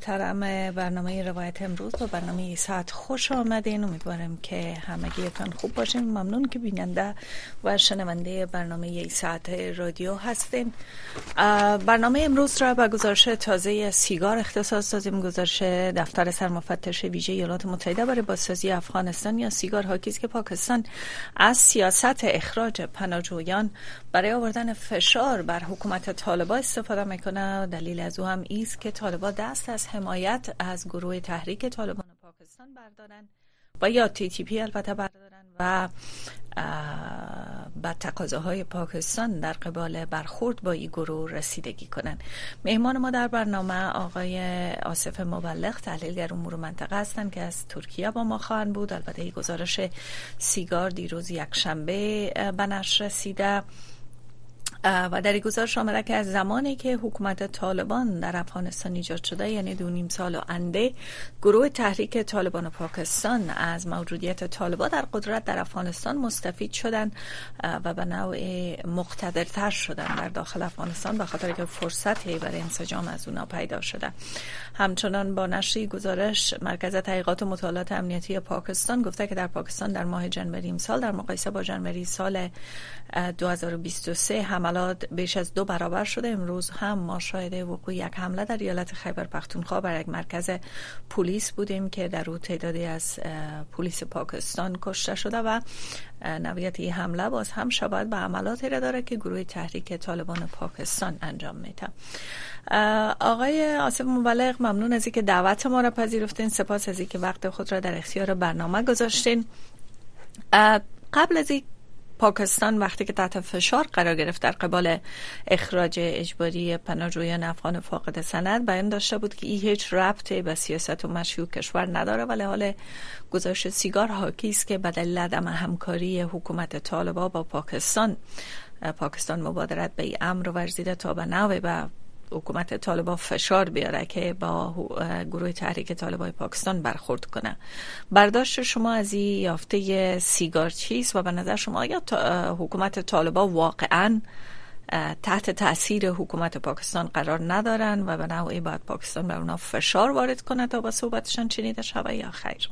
محترم برنامه روایت امروز با برنامه ساعت خوش آمدین. امیدوارم که همگیتان خوب باشین. ممنون که بیننده و شنونده برنامه ساعت رادیو هستین. برنامه امروز را به گزارش تازه سیگار اختصاص دادیم. گزارش دفتر سرمفتش ویژه ایالات متحده برای بازسازی افغانستان یا سیگار حاکی که پاکستان از سیاست اخراج پناهجویان برای آوردن فشار بر حکومت طالبان استفاده می‌کنه دلیل از او هم ایست که طالبان دست از حمایت از گروه تحریک طالبان پاکستان بردارن. و یا تی تی پی البته بردارن و به تقاضاهای پاکستان در قبال برخورد با این گروه رسیدگی کنن. مهمان ما در برنامه آقای آصف مبلغ تحلیلگر امور منطقه هستند که از ترکیه با ما خواهند بود. البته این گزارش سیگار دیروز یک شنبه به نشر رسیده. و در گزارش آمده که از زمانی که حکومت طالبان در افغانستان ایجاد شده یعنی دو نیم سال و انده گروه تحریک طالبان پاکستان از موجودیت طالبان در قدرت در افغانستان مستفید شدن و به نوع مقتدرتر شدن در داخل افغانستان به خاطر که فرصتی برای انسجام از اونا پیدا شده. همچنان با نشری گزارش مرکز تحقیقات و مطالعات امنیتی پاکستان گفته که در پاکستان در ماه جنوری سال در مقایسه با جنوری سال 2023 حملات بیش از دو برابر شده. امروز هم ما شاهد وقوع یک حمله در ایالت خیبر پختونخوا بر یک مرکز پلیس بودیم که در او تعدادی از پلیس پاکستان کشته شده و نویت این حمله باز هم شباید به عملاتی را داره که گروه تحریک طالبان پاکستان انجام میده. آقای آصف مبلغ ممنون از اینکه دعوت ما را پذیرفتین. سپاس از اینکه وقت خود را در اختیار برنامه گذاشتین. قبل از پاکستان وقتی که تحت فشار قرار گرفت در قبال اخراج اجباری پناهجویان افغان فاقد سند بیان داشته بود که این هیچ ربطی به سیاست و مشروع کشور نداره ولی حال گذاشت سیگار حاکی است که به دلیل عدم همکاری حکومت طالبا با پاکستان. پاکستان مبادرت به امر ورزیده تا به نوع به حکومت طالبان فشار بیاره که با گروه تحریک طالبای پاکستان برخورد کنه. برداشت شما از این یافته سیگار چیست و به نظر شما آیا حکومت طالبان واقعا تحت تاثیر حکومت پاکستان قرار ندارن و به نوعی باید پاکستان بر اونا فشار وارد کنه تا با صحبتشان چنیده شوه یا خیر؟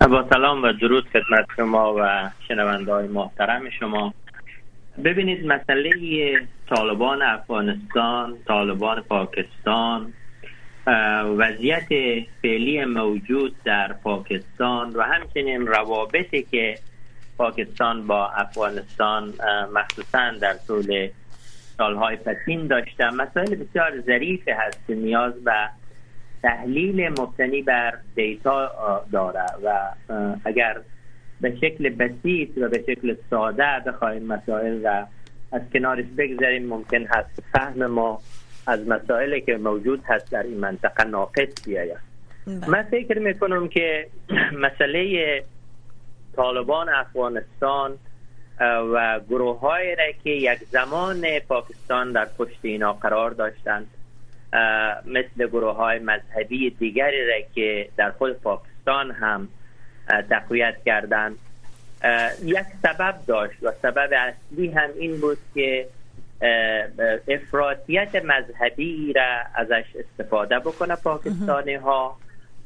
با سلام و درود خدمت شما و شنونده های محترم شما. ببینید مسئله طالبان افغانستان طالبان پاکستان وضعیت فعلی موجود در پاکستان و همچنین روابطی که پاکستان با افغانستان مخصوصا در طول سالهای پسین داشته. مسائل بسیار ظریف هست که نیاز به تحلیل مبتنی بر دیتا داره و اگر به شکل بسیط و به شکل ساده بخواهیم مسائل را از کنارش بگذاریم ممکن هست فهم ما از مسائلی که موجود هست در این منطقه ناقص بیاید بله. من فکر می‌کنم که مسئله طالبان افغانستان و گروه های را که یک زمان پاکستان در پشت اینا قرار داشتند مثل گروه های مذهبی دیگری را که در خود پاکستان هم تقویت کردند یک سبب داشت و سبب اصلی هم این بود که افراطیت مذهبی را ازش استفاده بکنه پاکستانی ها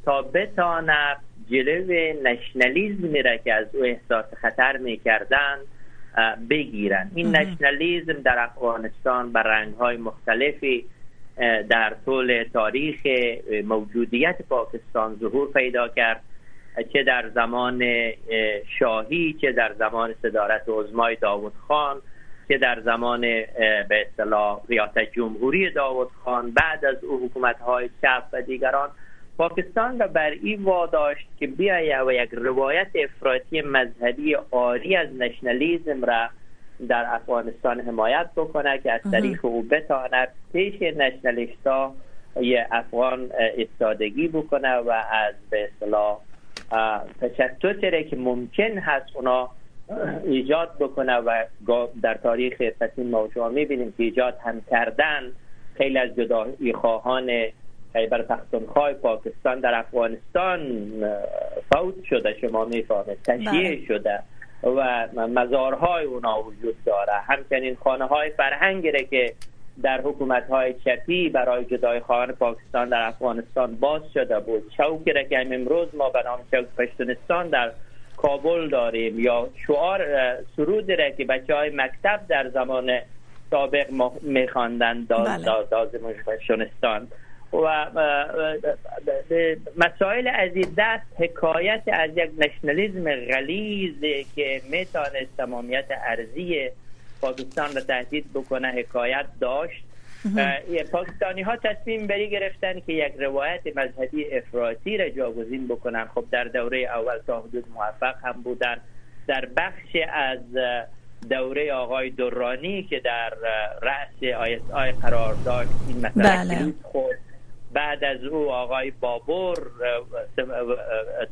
تا بتانه جلو نشنالیزمی را که از او احساس خطر می‌کردن بگیرن. این نشنالیزم در افغانستان بر رنگ های مختلفی در طول تاریخ موجودیت پاکستان ظهور پیدا کرد. چه در زمان شاهی چه در زمان صدارت عظمای داوود خان چه در زمان به اصطلاح ریاست جمهوری داوود خان بعد از او حکومت های چپ و دیگران پاکستان را بر این واداشت که بیایه و یک روایت افراطی مذهبی آری از نشنالیزم را در افغانستان حمایت بکنه که از طریق او بتاند پیش نشنالیستا یه افغان استادگی بکنه و از به اصطلاح تشتتی که ممکن هست اونا ایجاد بکنه و در تاریخ پسین ما شما می‌بینیم که ایجاد هم کردن خیلی از جدایی خواهان خیبر پختونخوا پاکستان در افغانستان فوت شده شما می‌فهمید تشییع بله. شده و مزارهای اونا وجود داره همچنین خانه های فرهنگی که در حکومت های چپی برای جدای خواهان پاکستان در افغانستان باز شده بود. چوکی را که امروز ما به نام چوک پشتونستان در کابل داریم. یا شعار سرود را که بچه های مکتب در زمان سابق میخواندن داز بله. پشتونستان. و مسائل از این دست حکایت از یک نشنالیزم غلیظ که می‌تونست تمامیت ارزی پاکستان را تهدید بکنه حکایت داشت. پاکستانی ها تصمیم بری گرفتن که یک روایت مذهبی افراطی را جاگزین بکنن. خب در دوره اول تا حدود موفق هم بودن. در بخش از دوره آقای درانی که در رأس آی آی قرار داشت این مثلا بله. خود بعد از او آقای بابور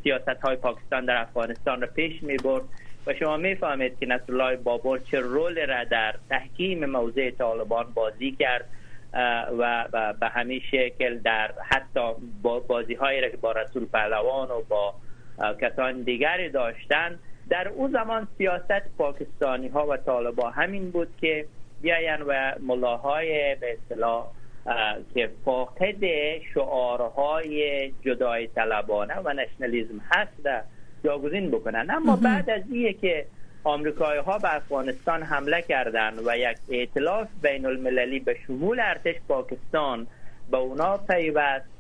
سیاست های پاکستان در افغانستان را پیش می برد و شما می‌فهمید که نصر الله بابور چه رول را در تحکیم موضع طالبان بازی کرد و به همین شکل در حتی بازی هایی را که با رسول پهلوان و با کسان دیگری داشتن در اون زمان سیاست پاکستانی ها و طالبان همین بود که بیاین و ملاهای به اصطلاح که فاقد شعارهای جدای طلبانه و نشنالیزم هست جاگزین بکنن. اما بعد از اینه که آمریکایی ها به افغانستان حمله کردند و یک ائتلاف بین المللی به شمول ارتش پاکستان به اونا پیوست.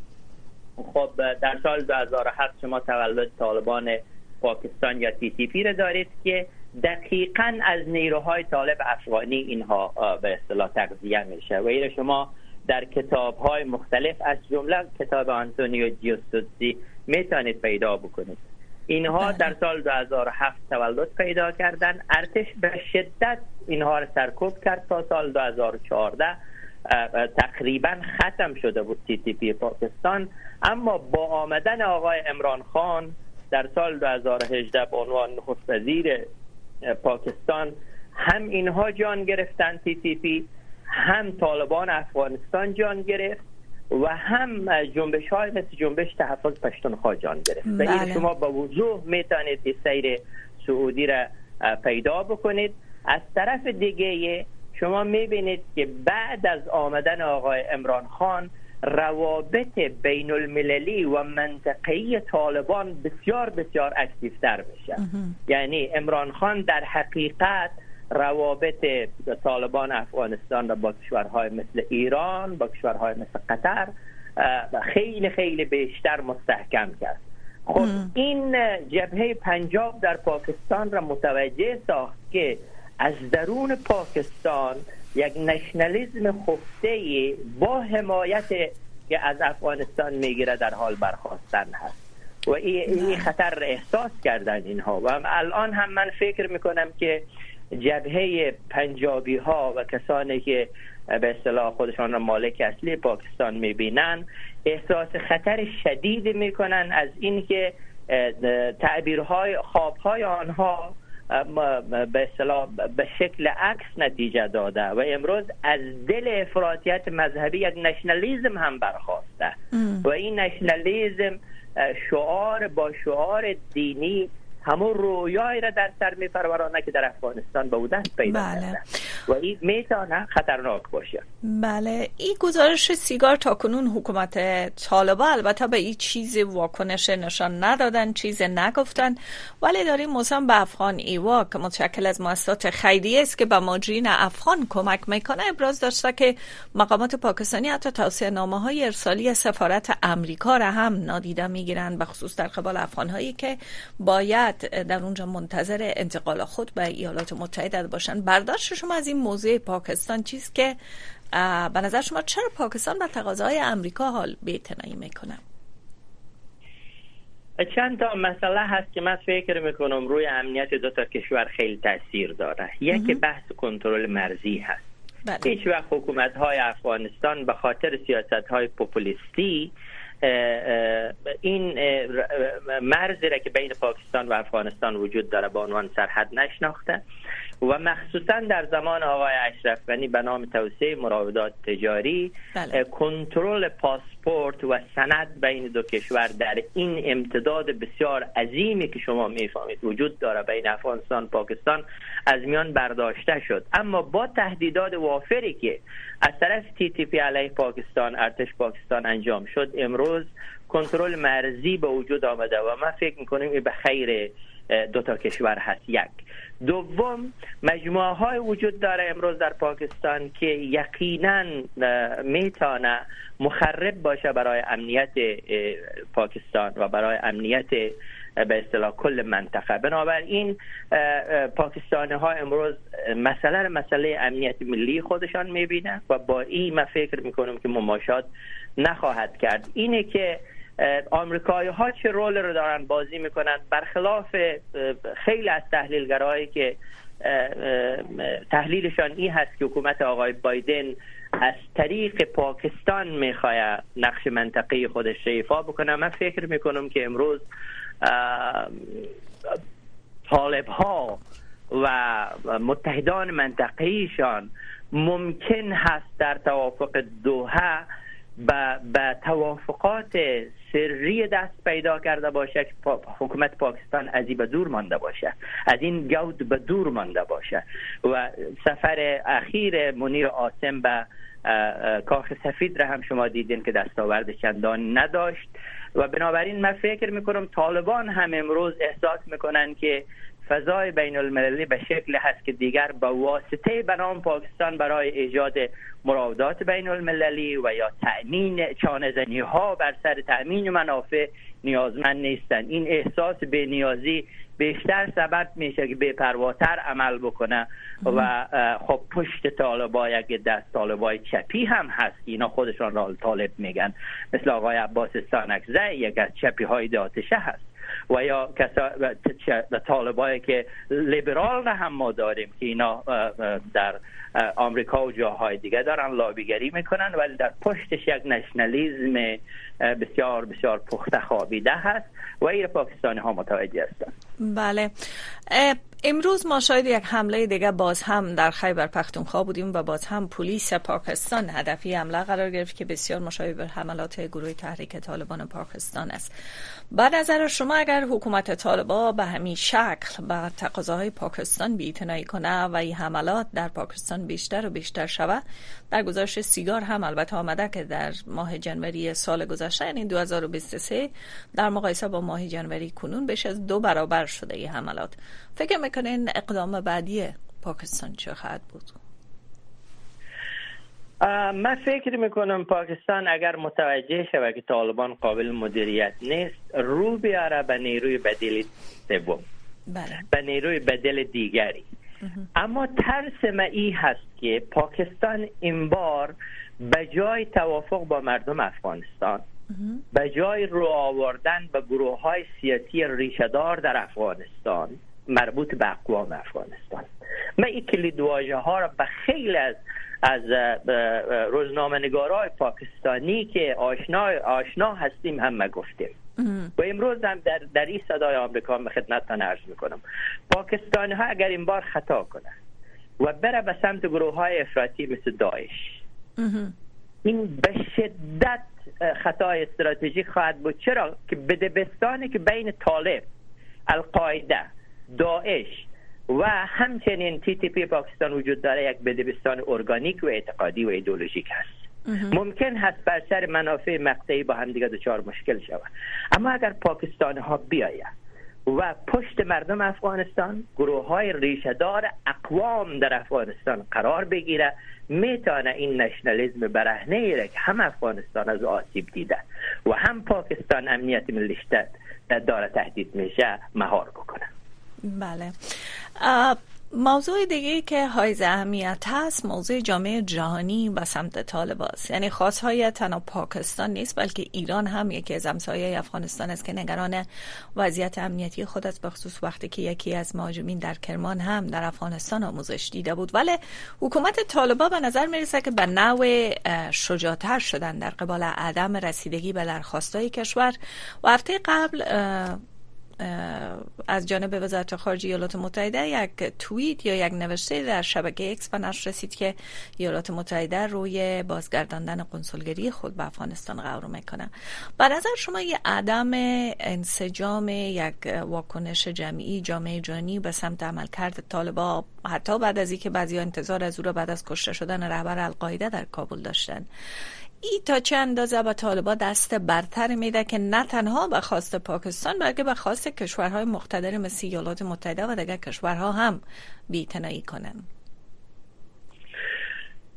خب در سال 2007 شما تولد طالبان پاکستان یا تی تی پی را دارید که دقیقا از نیروهای طالب افغانی اینها به اصطلاح تغذیه میشه. و این شما در کتاب های مختلف از جمله کتاب آنتونیو جیوستوسی می‌تونید پیدا بکنید. اینها بله. در سال 2007 تولد پیدا کردن ارتش به شدت اینها را سرکوب کرد تا سال 2014 تقریبا ختم شده بود تی تی پی پاکستان. اما با آمدن آقای امران خان در سال 2018 به عنوان نخست وزیر پاکستان هم اینها جان گرفتن تی تی پی هم طالبان افغانستان جان گرفت. و هم جنبش های مثل جنبش تحفظ پشتونخوا جان گرفت. و این بله. شما با وضوح می‌تونید سیر سعودی را پیدا بکنید. از طرف دیگه شما می‌بینید که بعد از آمدن آقای امران خان روابط بین المللی و منطقی طالبان بسیار بسیار اکتیفتر میشه. یعنی امران خان در حقیقت روابط طالبان افغانستان را با کشورهای مثل ایران با کشورهای مثل قطر خیلی خیلی بیشتر مستحکم کرد. خب این جبهه پنجاب در پاکستان را متوجه ساخت که از درون پاکستان یک نشنالیزم خفته با حمایت که از افغانستان می‌گیره در حال برخواستن هست. و این خطر احساس کردن اینها. و الان هم من فکر می‌کنم که جبهه پنجابی ها و کسانی که به اصطلاح خودشان را مالک اصلی پاکستان می‌بینن احساس خطر شدید می‌کنن از اینکه تعبیرهای خوابهای آنها به اصطلاح به شکل عکس نتیجه داده و امروز از دل افراطیت مذهبی یک نشنالیزم هم برخواسته و این نشنالیزم شعار با شعار دینی همون رویایی را در سر میپرورانه که در افغانستان به دست پیدا بله. و این می‌تونه خطرناک باشه بله. این گزارش سیگار تا کنون حکومت طالبا البته به این چیز واکنش نشان ندادن چیز نگفتن. ولی داریم موسم به افغان ایوا که متشکل از مؤسسات خیریه است که به ماجرین افغان کمک می‌کنه ابراز داشته که مقامات پاکستانی حتی توصیه نامه های ارسالی سفارت امریکا را هم نادیده می‌گیرن به خصوص در قبال افغان هایی که باید در اونجا منتظر انتقال خود به ایالات متحده باشن. برداشت شما از این موضوع پاکستان چیست که به نظر شما چرا پاکستان به تقاضای امریکا حال بی‌اعتنایی می‌کنه؟ چند تا مسئله هست که من فکر می‌کنم روی امنیت دو تا کشور خیلی تاثیر داره. یکی بحث کنترل مرزی هست. بله. هیچ وقت حکومت های افغانستان به خاطر سیاست های پوپولیستی این مرزی را که بین پاکستان و افغانستان وجود داره به عنوان سرحد نشناخته. و مخصوصا در زمان آقای اشرف غنی به نام توسعه مراودات تجاری بله. کنترل پاسپورت و سند بین دو کشور در این امتداد بسیار عظیمی که شما می‌فهمید وجود داره بین افغانستان و پاکستان از میان برداشته شد اما با تهدیدات وافری که از طرف تی تی پی علیه پاکستان ارتش پاکستان انجام شد امروز کنترل مرزی به وجود آمده و ما فکر می‌کنیم به خیر دو تا کشور هست. یک. دوم مجموعه های وجود داره امروز در پاکستان که یقینا می‌تونه مخرب باشه برای امنیت پاکستان و برای امنیت به اصطلاح کل منطقه. بنابراین پاکستانی ها امروز مسئله مسئله امنیت ملی خودشان می‌بینه و با این ما فکر می‌کنم که مماشات نخواهد کرد. اینه که آمریکایی ها چه رول رو دارن بازی می‌کنن؟ برخلاف خیلی از تحلیلگرایی که تحلیلشان این هست که حکومت آقای بایدن از طریق پاکستان می‌خواه نقش منطقه خودش ایفا بکنه. من فکر می‌کنم که امروز طالب ها و متحدان منطقهیشان ممکن هست در توافق دوحه به توافقات سری دست پیدا کرده باشه که حکومت پاکستان از به دور مانده باشه. از این گود به دور مانده باشه. و سفر اخیر منیر آسم به کاخ سفید را هم شما دیدین که دستاورد چندان نداشت. و بنابراین من فکر می‌کنم طالبان هم امروز احساس می‌کنن که فضای بین المللی به شکل هست که دیگر با واسطه بنام پاکستان برای ایجاد مراودات بین المللی و یا تأمین چانزنی ها بر سر تأمین منافع نیازمند نیستند. این احساس به نیازی بیشتر سبب میشه که بپرواتر عمل بکنه و خب پشت طالبا یک دست طالبای چپی هم هست اینا خودشان را طالب میگن. مثل آقای عباس سانکزه یک از چپی های داتشه هست. و یا کسا طالبایی که لیبرال هم ما داریم که اینا در آمریکا و جاهای دیگه دارن لابیگری می‌کنن ولی در پشتش یک نشنالیزم بسیار بسیار پخته خوابیده هست و این پاکستانی ها متوجه هستند بله. امروز ما شاید یک حمله دیگه باز هم در خیبر پختونخوا بودیم و باز هم پلیس پاکستان هدفی حمله قرار گرفت که بسیار مشابه حملات گروه تحریک طالبان پاکستان است. با نظر شما اگر حکومت طالبا به همین شکل به تقاضاهای پاکستان بی‌اعتنایی کنه و این حملات در پاکستان بیشتر و بیشتر شود در گزارش سیگار هم البته آمده که در ماه جنوری سال گذشته یعنی 2023 در مقایسه با ماه جنوری کنون بیش از دو برابر شده این حملات فکر می‌کنین اقدام بعدی پاکستان چه خواهد بود؟ من فکر می‌کنم پاکستان اگر متوجه شود که طالبان قابل مدیریت نیست رو بیاره به نیروی بدیل سوم بله. به نیروی بدل دیگری اما ترس ما ای هست که پاکستان این بار به جای توافق با مردم افغانستان به جای رو آوردن به گروه های سیاسی ریشهدار در افغانستان مربوط به اقوام افغانستان. من این کلید واژه ها را به خیلی از از روزنامه نگارای پاکستانی که آشنا آشنا هستیم هم گفتیم و امروز هم در, در این صدای آمریکا به خدمتتان عرض می‌کنم. پاکستانی ها اگر این بار خطا کنه و بره به سمت گروه های افراطی مثل داعش این به شدت خطای استراتژیک خواهد بود. چرا؟ که بدبستانی که بین طالب القاعده داعش و همچنین تی تی پی پاکستان وجود داره یک بدبستان ارگانیک و اعتقادی و ایدولوژیک هست. ممکن هست بر سر منافع مقطعی با هم دیگه دچار مشکل شود. اما اگر پاکستان ها بیاید و پشت مردم افغانستان گروه های ریشهدار اقوام در افغانستان قرار بگیره می‌تونه این نشنالیزم برهنه ایره که هم افغانستان از آسیب دیده و هم پاکستان امنیت ملیش داره تهدید میشه مهار بکنه. بله. موضوع دیگه که های اهمیت هست موضوع جامعه جهانی و سمت طالب یعنی خاص های تنها پاکستان نیست بلکه ایران هم یکی از همسایه افغانستان است که نگران وضعیت امنیتی خود است بخصوص وقتی که یکی از مهاجمین در کرمان هم در افغانستان آموزش دیده بود. ولی حکومت طالبا به نظر می‌رسه که به نوع شجاعتر شدن در قبال عدم رسیدگی به درخواستای کشور. و هفته قبل از جانب وزارت خارجه ایالات متحده یک توییت یا یک نوشته در شبکه اکس به نشر رسید که ایالات متحده روی بازگرداندن قنسولگری خود به افغانستان قرار می‌کنه. بر نظر شما یه عدم انسجام یک واکنش جمعی جامعه جانی به سمت عملکرد طالبا حتی بعد از اینکه بعضی انتظار از او را بعد از کشته شدن رهبر القاعده در کابل داشتن. ای تا چه اندازه به طالبا دست برتر میده که نه تنها به خواست پاکستان بلکه به خواست کشورهای مقتدر مثل ایالات متحده و دیگر کشورها هم بیتنایی کنن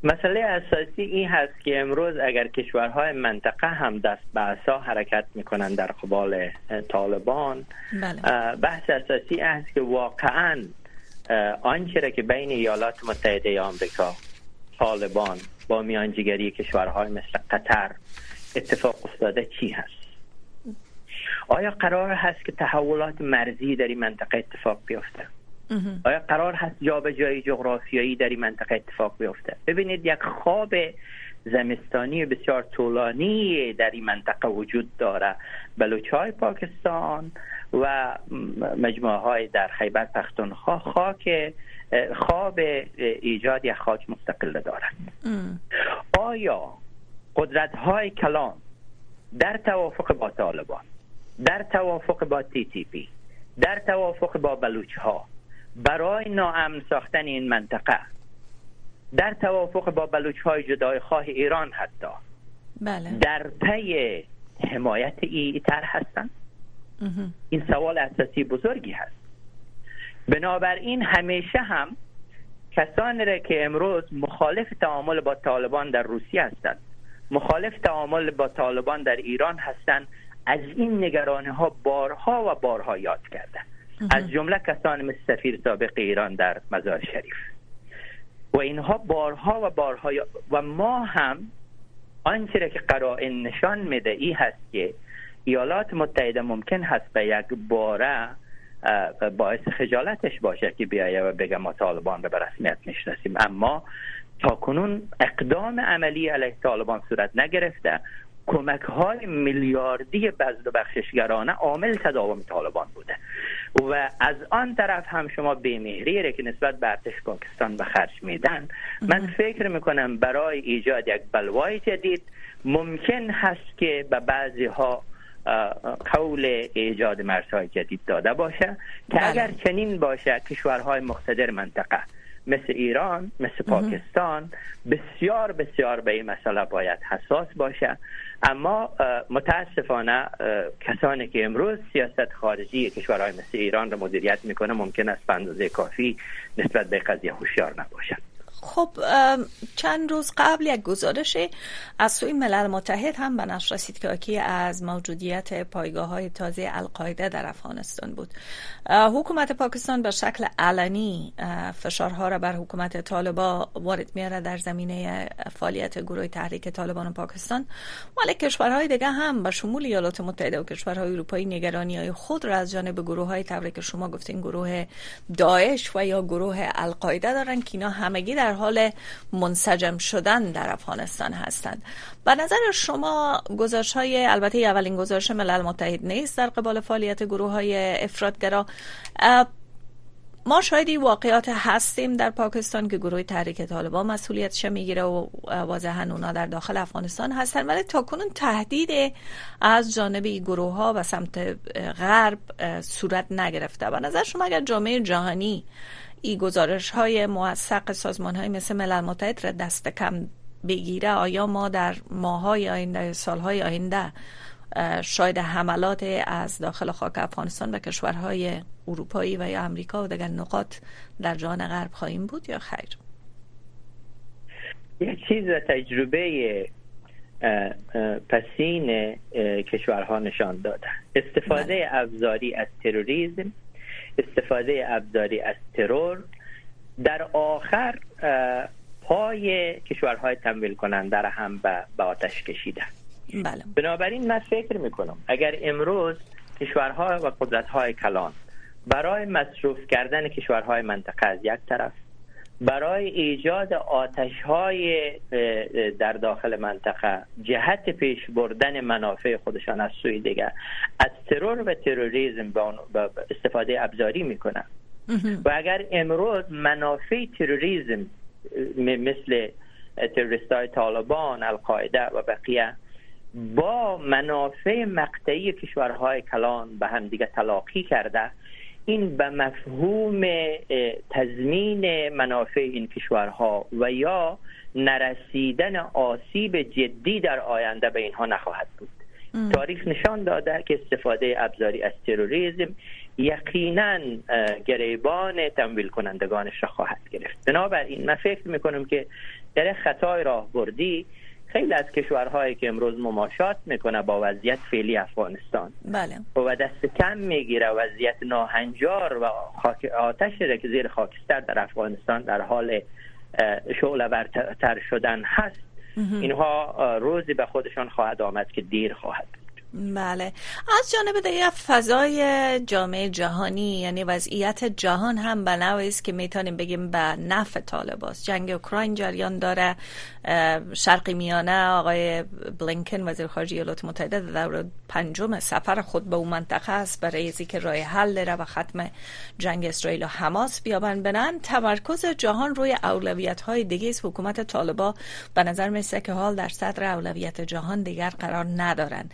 مسئله اساسی این هست که امروز اگر کشورهای منطقه هم دست به اصا حرکت می‌کنن در قبال طالبان بله. بحث اساسی است که واقعا آنچه که بین ایالات متحده آمریکا طالبان با میانجیگری کشورهای مثل قطر اتفاق افتاده چی هست؟ آیا قرار هست که تحولات مرزی در این منطقه اتفاق بیفته؟ آیا قرار هست جابجایی جغرافیایی در این منطقه اتفاق بیفته؟ ببینید یک خواب زمستانی بسیار طولانی در این منطقه وجود داره. بلوچ های پاکستان و مجموعه های در خیبر پختونخوا خاک خواب ایجاد یک خاک مستقل دارند آیا قدرت های کلان در توافق با طالبان در توافق با تی تی پی در توافق با بلوچ ها برای ناامن ساختن این منطقه در توافق با بلوچ های جدای خواه ایران حتی بله. در پی حمایت ای تر هستند؟ این سوال اساسی بزرگی هست. بنابراین همیشه هم کسانی را که امروز مخالف تعامل با طالبان در روسیه هستند مخالف تعامل با طالبان در ایران هستند از این نگرانی ها بارها و بارها یاد کرده از جمله کسان مثل سفیر سابق ایران در مزار شریف. و اینها بارها و بارها و ما هم آنچه که قرائن نشان میده ای هست که ایالات متحده ممکن هست به یک باره باعث خجالتش باشه که بیایه و بگه ما طالبان رو به رسمیت می‌شناسیم. اما تا کنون اقدام عملی علیه طالبان صورت نگرفته. کمک های میلیاردی بزد و بخششگرانه عامل تداوم طالبان بوده. و از آن طرف هم شما بیمهری که نسبت به ارتش پاکستان به خرج میدن من فکر می‌کنم برای ایجاد یک بلوای جدید ممکن هست که به بعضی ها قول ایجاد مرزهای جدید داده باشه که بله. اگر چنین باشه کشورهای مقتدر منطقه مثل ایران مثل پاکستان بسیار بسیار به این مسئله باید حساس باشه. اما متاسفانه کسانی که امروز سیاست خارجی کشورهای مثل ایران را مدیریت می‌کنه ممکن است به اندازه کافی نسبت به قضیه هوشیار نباشد. خب چند روز قبل یک گزارش از سوی ملل متحد هم به نشر رسید که آکی از موجودیت پایگاه های تازه القاعده در افغانستان بود. حکومت پاکستان به شکل علنی فشارها را بر حکومت طالبا وارد میاره در زمینه فعالیت گروه تحریک طالبان پاکستان. ولی کشورهای دیگه هم به شمول ایالات متحده و کشورهای اروپایی نگرانی های خود را از جانب گروه های که شما گفتین گروه داعش و یا گروه القاعده دارن که اینا همگی در حال منسجم شدن در افغانستان هستند. به نظر شما گزارش های البته اولین گزارش ملل متحد نیست در قبال فعالیت گروه های افرادگرا ما شاید واقعیات هستیم در پاکستان که گروه تحریک طالبان مسئولیتش می‌گیره و واضحا اونا در داخل افغانستان هستن ولی تا کنون تهدید از جانب این گروه ها و سمت غرب صورت نگرفته. و نظر شما اگر جامعه جهانی ای گزارش های موثق سازمان های مثل ملل متحد را دست کم بگیره. آیا ما در ماهای آینده سالهای آینده شاید حملات از داخل خاک افغانستان به کشورهای اروپایی و یا امریکا و دیگر نقاط در جهان غرب خواهیم بود یا خیر؟ یک چیز تجربه پسین کشورها نشان داده. استفاده بله. افزاری از تروریسم استفاده ابزاری از ترور در آخر پای کشورهای تمویل کننده را هم به آتش کشیده بله. بنابراین من فکر می‌کنم اگر امروز کشورها و قدرتهای کلان برای مصروف کردن کشورهای منطقه از یک طرف برای ایجاد آتش های در داخل منطقه جهت پیش بردن منافع خودشان از سوی دیگر. از ترور و تروریزم با استفاده ابزاری می‌کنن. و اگر امروز منافع تروریزم مثل تروریست های طالبان القاعده و بقیه با منافع مقطعی کشورهای کلان به هم دیگه تلاقی کرده این به مفهوم تضمین منافع این کشورها و یا نرسیدن آسیب جدی در آینده به اینها نخواهد بود. تاریخ نشان داده که استفاده ابزاری از تروریسم یقینا گریبان تمویل کنندگانش را خواهد گرفت. بنابراین من فکر می‌کنم که در خطای راهبردی خیلی از کشورهایی که امروز مماشات می‌کنه با وضعیت فعلی افغانستان. بله. و دست کم می‌گیره وضعیت ناهنجار و خاک آتش را که زیر خاکستر در افغانستان در حال شعله برتر شدن هست. اینها روزی به خودشان خواهد آمد که دیر خواهد بله. از جانب دیگه فضای جامعه جهانی یعنی وضعیت جهان هم به نوعی است که می‌تونیم بگیم به نفع طالباست. جنگ اوکراین جریان داره. شرقی میانه آقای بلینکن وزیر خارجه ایالات متحده در پنجم سفر خود به اون منطقه است. برای ازی که راه حل داره و ختم جنگ اسرائیل و حماس بیابن بنان تمرکز جهان روی اولویت های دیگه است. حکومت طالبا به نظر میسه که حال در صدر اولویت جهان دیگر قرار ندارن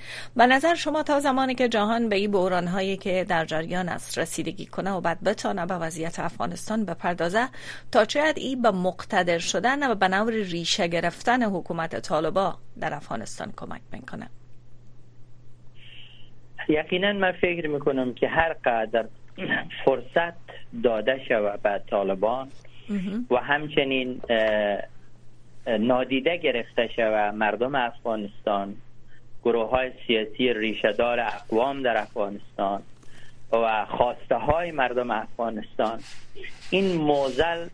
نظر شما تا زمانی که جهان به این بحران هایی که در جریان است رسیدگی کنه و بعد بتانه به وضعیت افغانستان بپردازه تا چه این به مقتدر شدن و به نوع ریشه گرفتن حکومت طالبا در افغانستان کمک می‌کنه؟ یقینا من فکر می‌کنم که هر قدر فرصت داده شود به طالبان و همچنین نادیده گرفته شود مردم افغانستان گروه های سیاسی ریشهدار اقوام در افغانستان و خواسته های مردم افغانستان. این موزل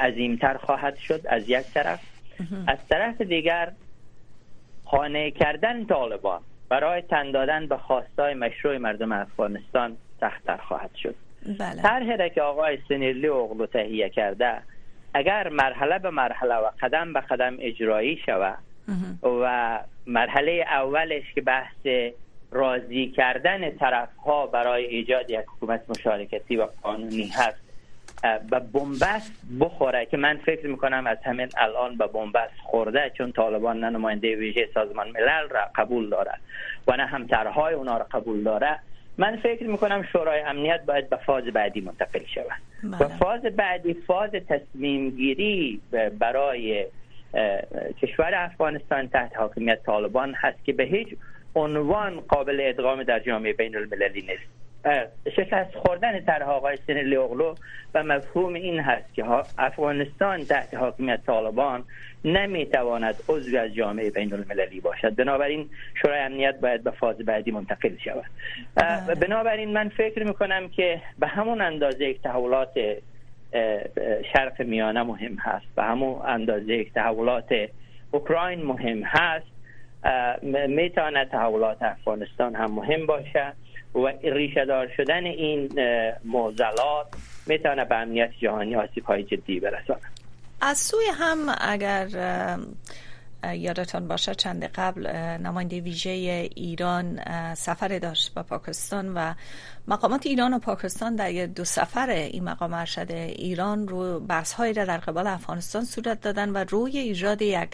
عظیمتر خواهد شد از یک طرف. از طرف دیگر خانه کردن طالبان برای تن دادن به خواستای مشروع مردم افغانستان سختتر خواهد شد. بله. طرحی که آقای سنیرلی اغلو تهیه کرده اگر مرحله به مرحله و قدم به قدم اجرایی شود و مرحله اولش که بحث راضی کردن طرف ها برای ایجاد یک حکومت مشارکتی و قانونی هست به بنبست بخوره که من فکر می‌کنم از همین الان به بنبست خورده چون طالبان نه نماینده ویژه سازمان ملل را قبول داره و نه هم طرحهای اونا را قبول داره من فکر می‌کنم شورای امنیت باید به فاز بعدی منتقل شود و بله. فاز بعدی فاز تصمیم گیری برای کشور افغانستان تحت حاکمیت طالبان هست که به هیچ عنوان قابل ادغام در جامعه بین المللی نیست شکست خوردن طرح آقای سنلی اغلو و مفهوم این هست که افغانستان تحت حاکمیت طالبان نمی‌تواند عضو از جامعه بین المللی باشد. بنابراین شورای امنیت باید به فاز بعدی منتقل شود. بله. بنابراین من فکر می‌کنم که به همون اندازه یک تحولات شرق میانه مهم هست به همون اندازه یک تحولات اوکراین مهم هست می‌تواند تحولات افغانستان هم مهم باشه و ریشه دار شدن این معضلات می‌تونه به امنیت جهانی آسیب های جدی برساند. از سوی هم اگر یادتان باشه چند قبل نماینده ویژه ایران سفر داشت به پاکستان و مقامات ایران و پاکستان در دو سفر این مقام ارشد ایران رو بحث را در قبال افغانستان صورت دادن و روی ایجاد یک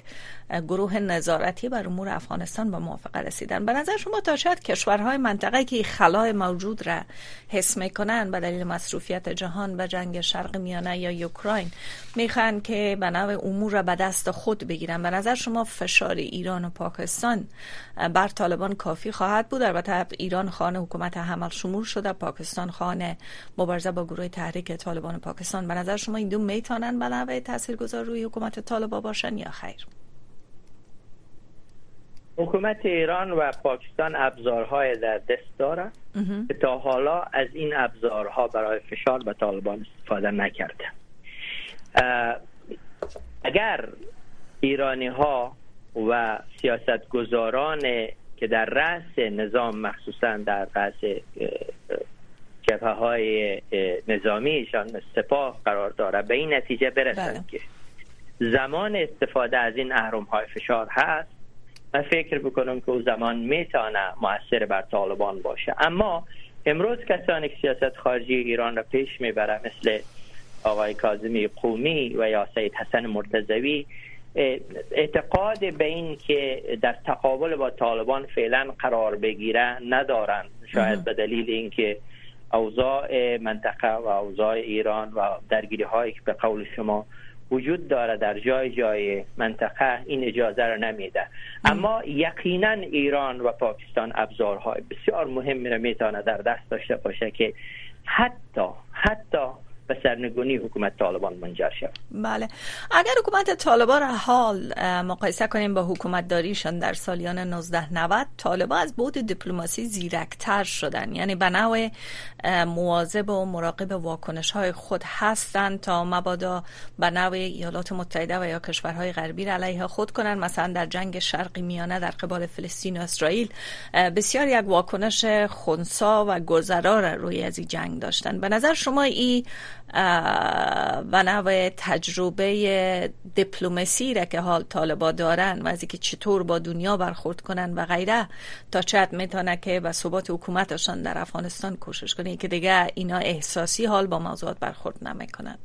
گروه نظارتی بر امور افغانستان به موافقه رسیدن. به نظر شما تا شاید کشورهای منطقه که خلای موجود را حس می‌کنن به دلیل مصروفیت جهان به جنگ شرق میانه یا یوکراین می‌خوان که به نوع امور را به دست خود بگیرن. به نظر شما فشار ایران و پاکستان بر طالبان کافی خواهد بود؟ البته ایران خانه حکومت حمل شمول شده پاکستان خانه مبارزه با گروه تحریک طالبان پاکستان. به نظر شما این دو می‌تونن به نوع تاثیرگذار روی حکومت طالبان باشن یا خیر؟ حکومت ایران و پاکستان ابزارهای در دست داره که تا حالا از این ابزارها برای فشار به طالبان استفاده نکرده اگر ایرانی ها و سیاستگزاران که در رأس نظام مخصوصا در رأس جبهه های نظامیشان سپاه قرار داره به این نتیجه برسند بله. که زمان استفاده از این اهرم های فشار هست من فکر بکنم که او زمان می‌تونه موثر بر طالبان باشه اما امروز کسانی که سیاست خارجی ایران را پیش می‌بره مثل آقای کاظمی قومی و یا سید حسن مرتضوی اعتقاد به این که در تقابل با طالبان فعلا قرار بگیره ندارن. شاید به دلیل اینکه اوضاع منطقه و اوضاع ایران و درگیری هایی که به قول شما وجود داره در جای جای منطقه این اجازه را نمیده. اما یقینا ایران و پاکستان ابزارهای بسیار مهمی را می‌تونه در دست داشته باشه که حتی حتی به سرنگونی حکومت طالبان منجر شد بله. اگر حکومت طالبان را حال مقایسه کنیم با حکومت داریشان در سالیان 1990 طالبان از بود دیپلماسی زیرکتر شدن. یعنی به نوع مواظب و مراقب واکنش های خود هستند تا مبادا به نوع ایالات متحده و یا کشورهای غربی علیه خود کنند. مثلا در جنگ شرقی میانه در قبال فلسطین و اسرائیل بسیار یک واکنش خونسا و گذرا روی از این جنگ داشتن به نظر شما این و نوع تجربه دیپلماسی را که حال طالبا دارن و از اینکه چطور با دنیا برخورد کنن و غیره تا چت می‌تونه که به ثبات حکومتشان در افغانستان کوشش کنه. که دیگه اینا احساسی حال با موضوعات برخورد نمی‌کنن.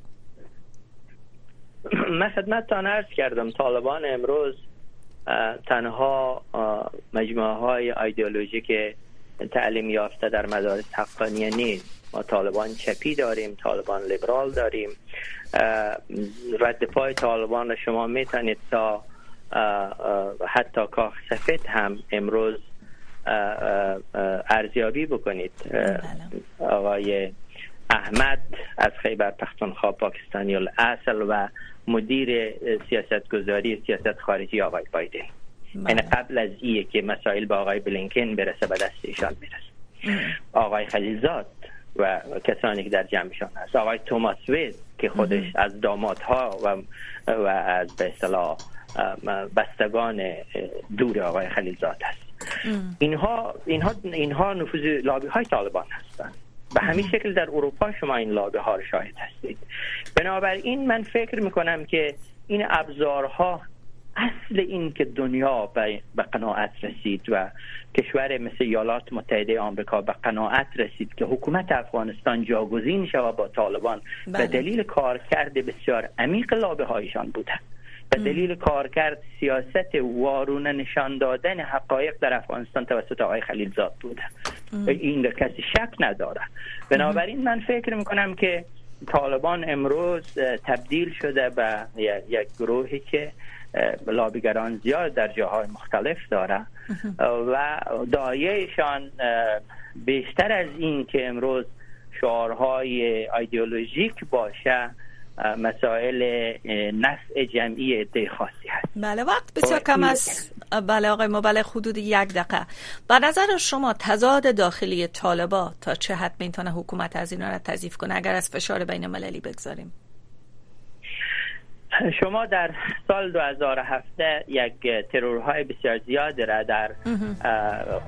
من خدمتتان عرض کردم طالبان امروز تنها مجموعه های ایدئولوژیک تعلیم یافته در مدارس حقانیه نیست. ما طالبان چپی داریم طالبان لیبرال داریم. رد پای طالبان را شما می‌تونید تا حتی کاخ سفید هم امروز ارزیابی بکنید. بله. آقای احمد از خیبر پختونخوا پاکستانی اصل و مدیر سیاست گذاری سیاست خارجی آقای بایدن. این یعنی قبل از ایه که مسائل به آقای بلینکن برسه به دست ایشان می‌رسه. آقای خلیزاد و کسانی که در جمعشان هست. آقای توماس ویز که خودش از دامادها و و از به اصطلاح بستگان دور آقای خلیلزاد هست. اینها اینها اینها نفوذ لابی های طالبان هستند به همین شکل در اروپا شما این لابی ها رو شاهد هستید. بنابراین من فکر می‌کنم که این ابزارها اصل این که دنیا به قناعت رسید و کشور مثل ایالات متحده آمریکا به قناعت رسید که حکومت افغانستان جاگزین شود با طالبان به بله. دلیل کارکرد بسیار عمیق لابه هایشان بوده. به دلیل کارکرد سیاست وارونه نشان دادن حقایق در افغانستان توسط آقای خلیلزاد بوده. این در کسی شک نداره. بنابراین من فکر می‌کنم که طالبان امروز تبدیل شده به یک گروهی که لابیگران زیاد در جاهای مختلف داره. و دایهشان بیشتر از این که امروز شعارهای ایدئولوژیک باشه مسائل نفع جمعی عده خاصی هست. بله وقت بسیار کم است. بله آقای مبلغ حدود یک دقیقه. به نظر شما تضاد داخلی طالبا تا چه حد می‌تونه حکومت از اینا را تضیف کنه؟ اگر از فشار بین مللی بگذاریم. شما در سال 2007 یک ترورهای بسیار زیاد را در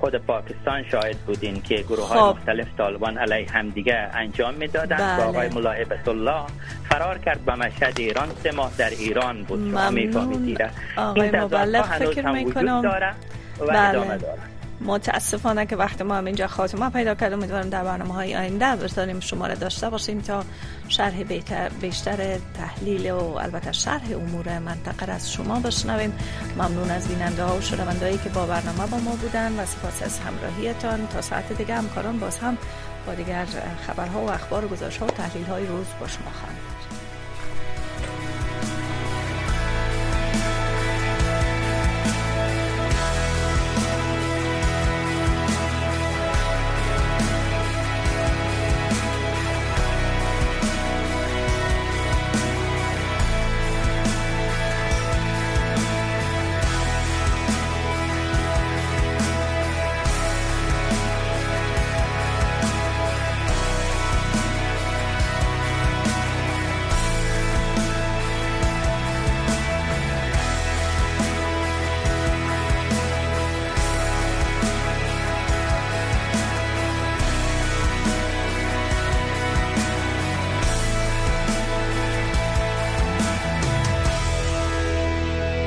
خود پاکستان شاهد بودین که گروه های خب. مختلف طالبان علیه همدیگه انجام می‌دادند بله. آقای ملاحبت الله فرار کرد به مشهد ایران سه ماه در ایران بود شما می‌فهمید این مبلغ فکر می‌کنم داره و بله. ادامه داره متاسفانه که وقت ما هم اینجا خاتمه پیدا کرد. امیدوارم در برنامه های آینده بتونیم شما را داشته باشیم تا شرح بیشتر تحلیل و البته شرح امور منطقه از شما بشنویم. ممنون از بیننده ها و شنونده که با برنامه با ما بودن و سپاس از همراهیتان. تا ساعت دیگه همکاران باز هم با دیگر خبرها و اخبار و گزارش ها و تحلیل های روز با شما خواهند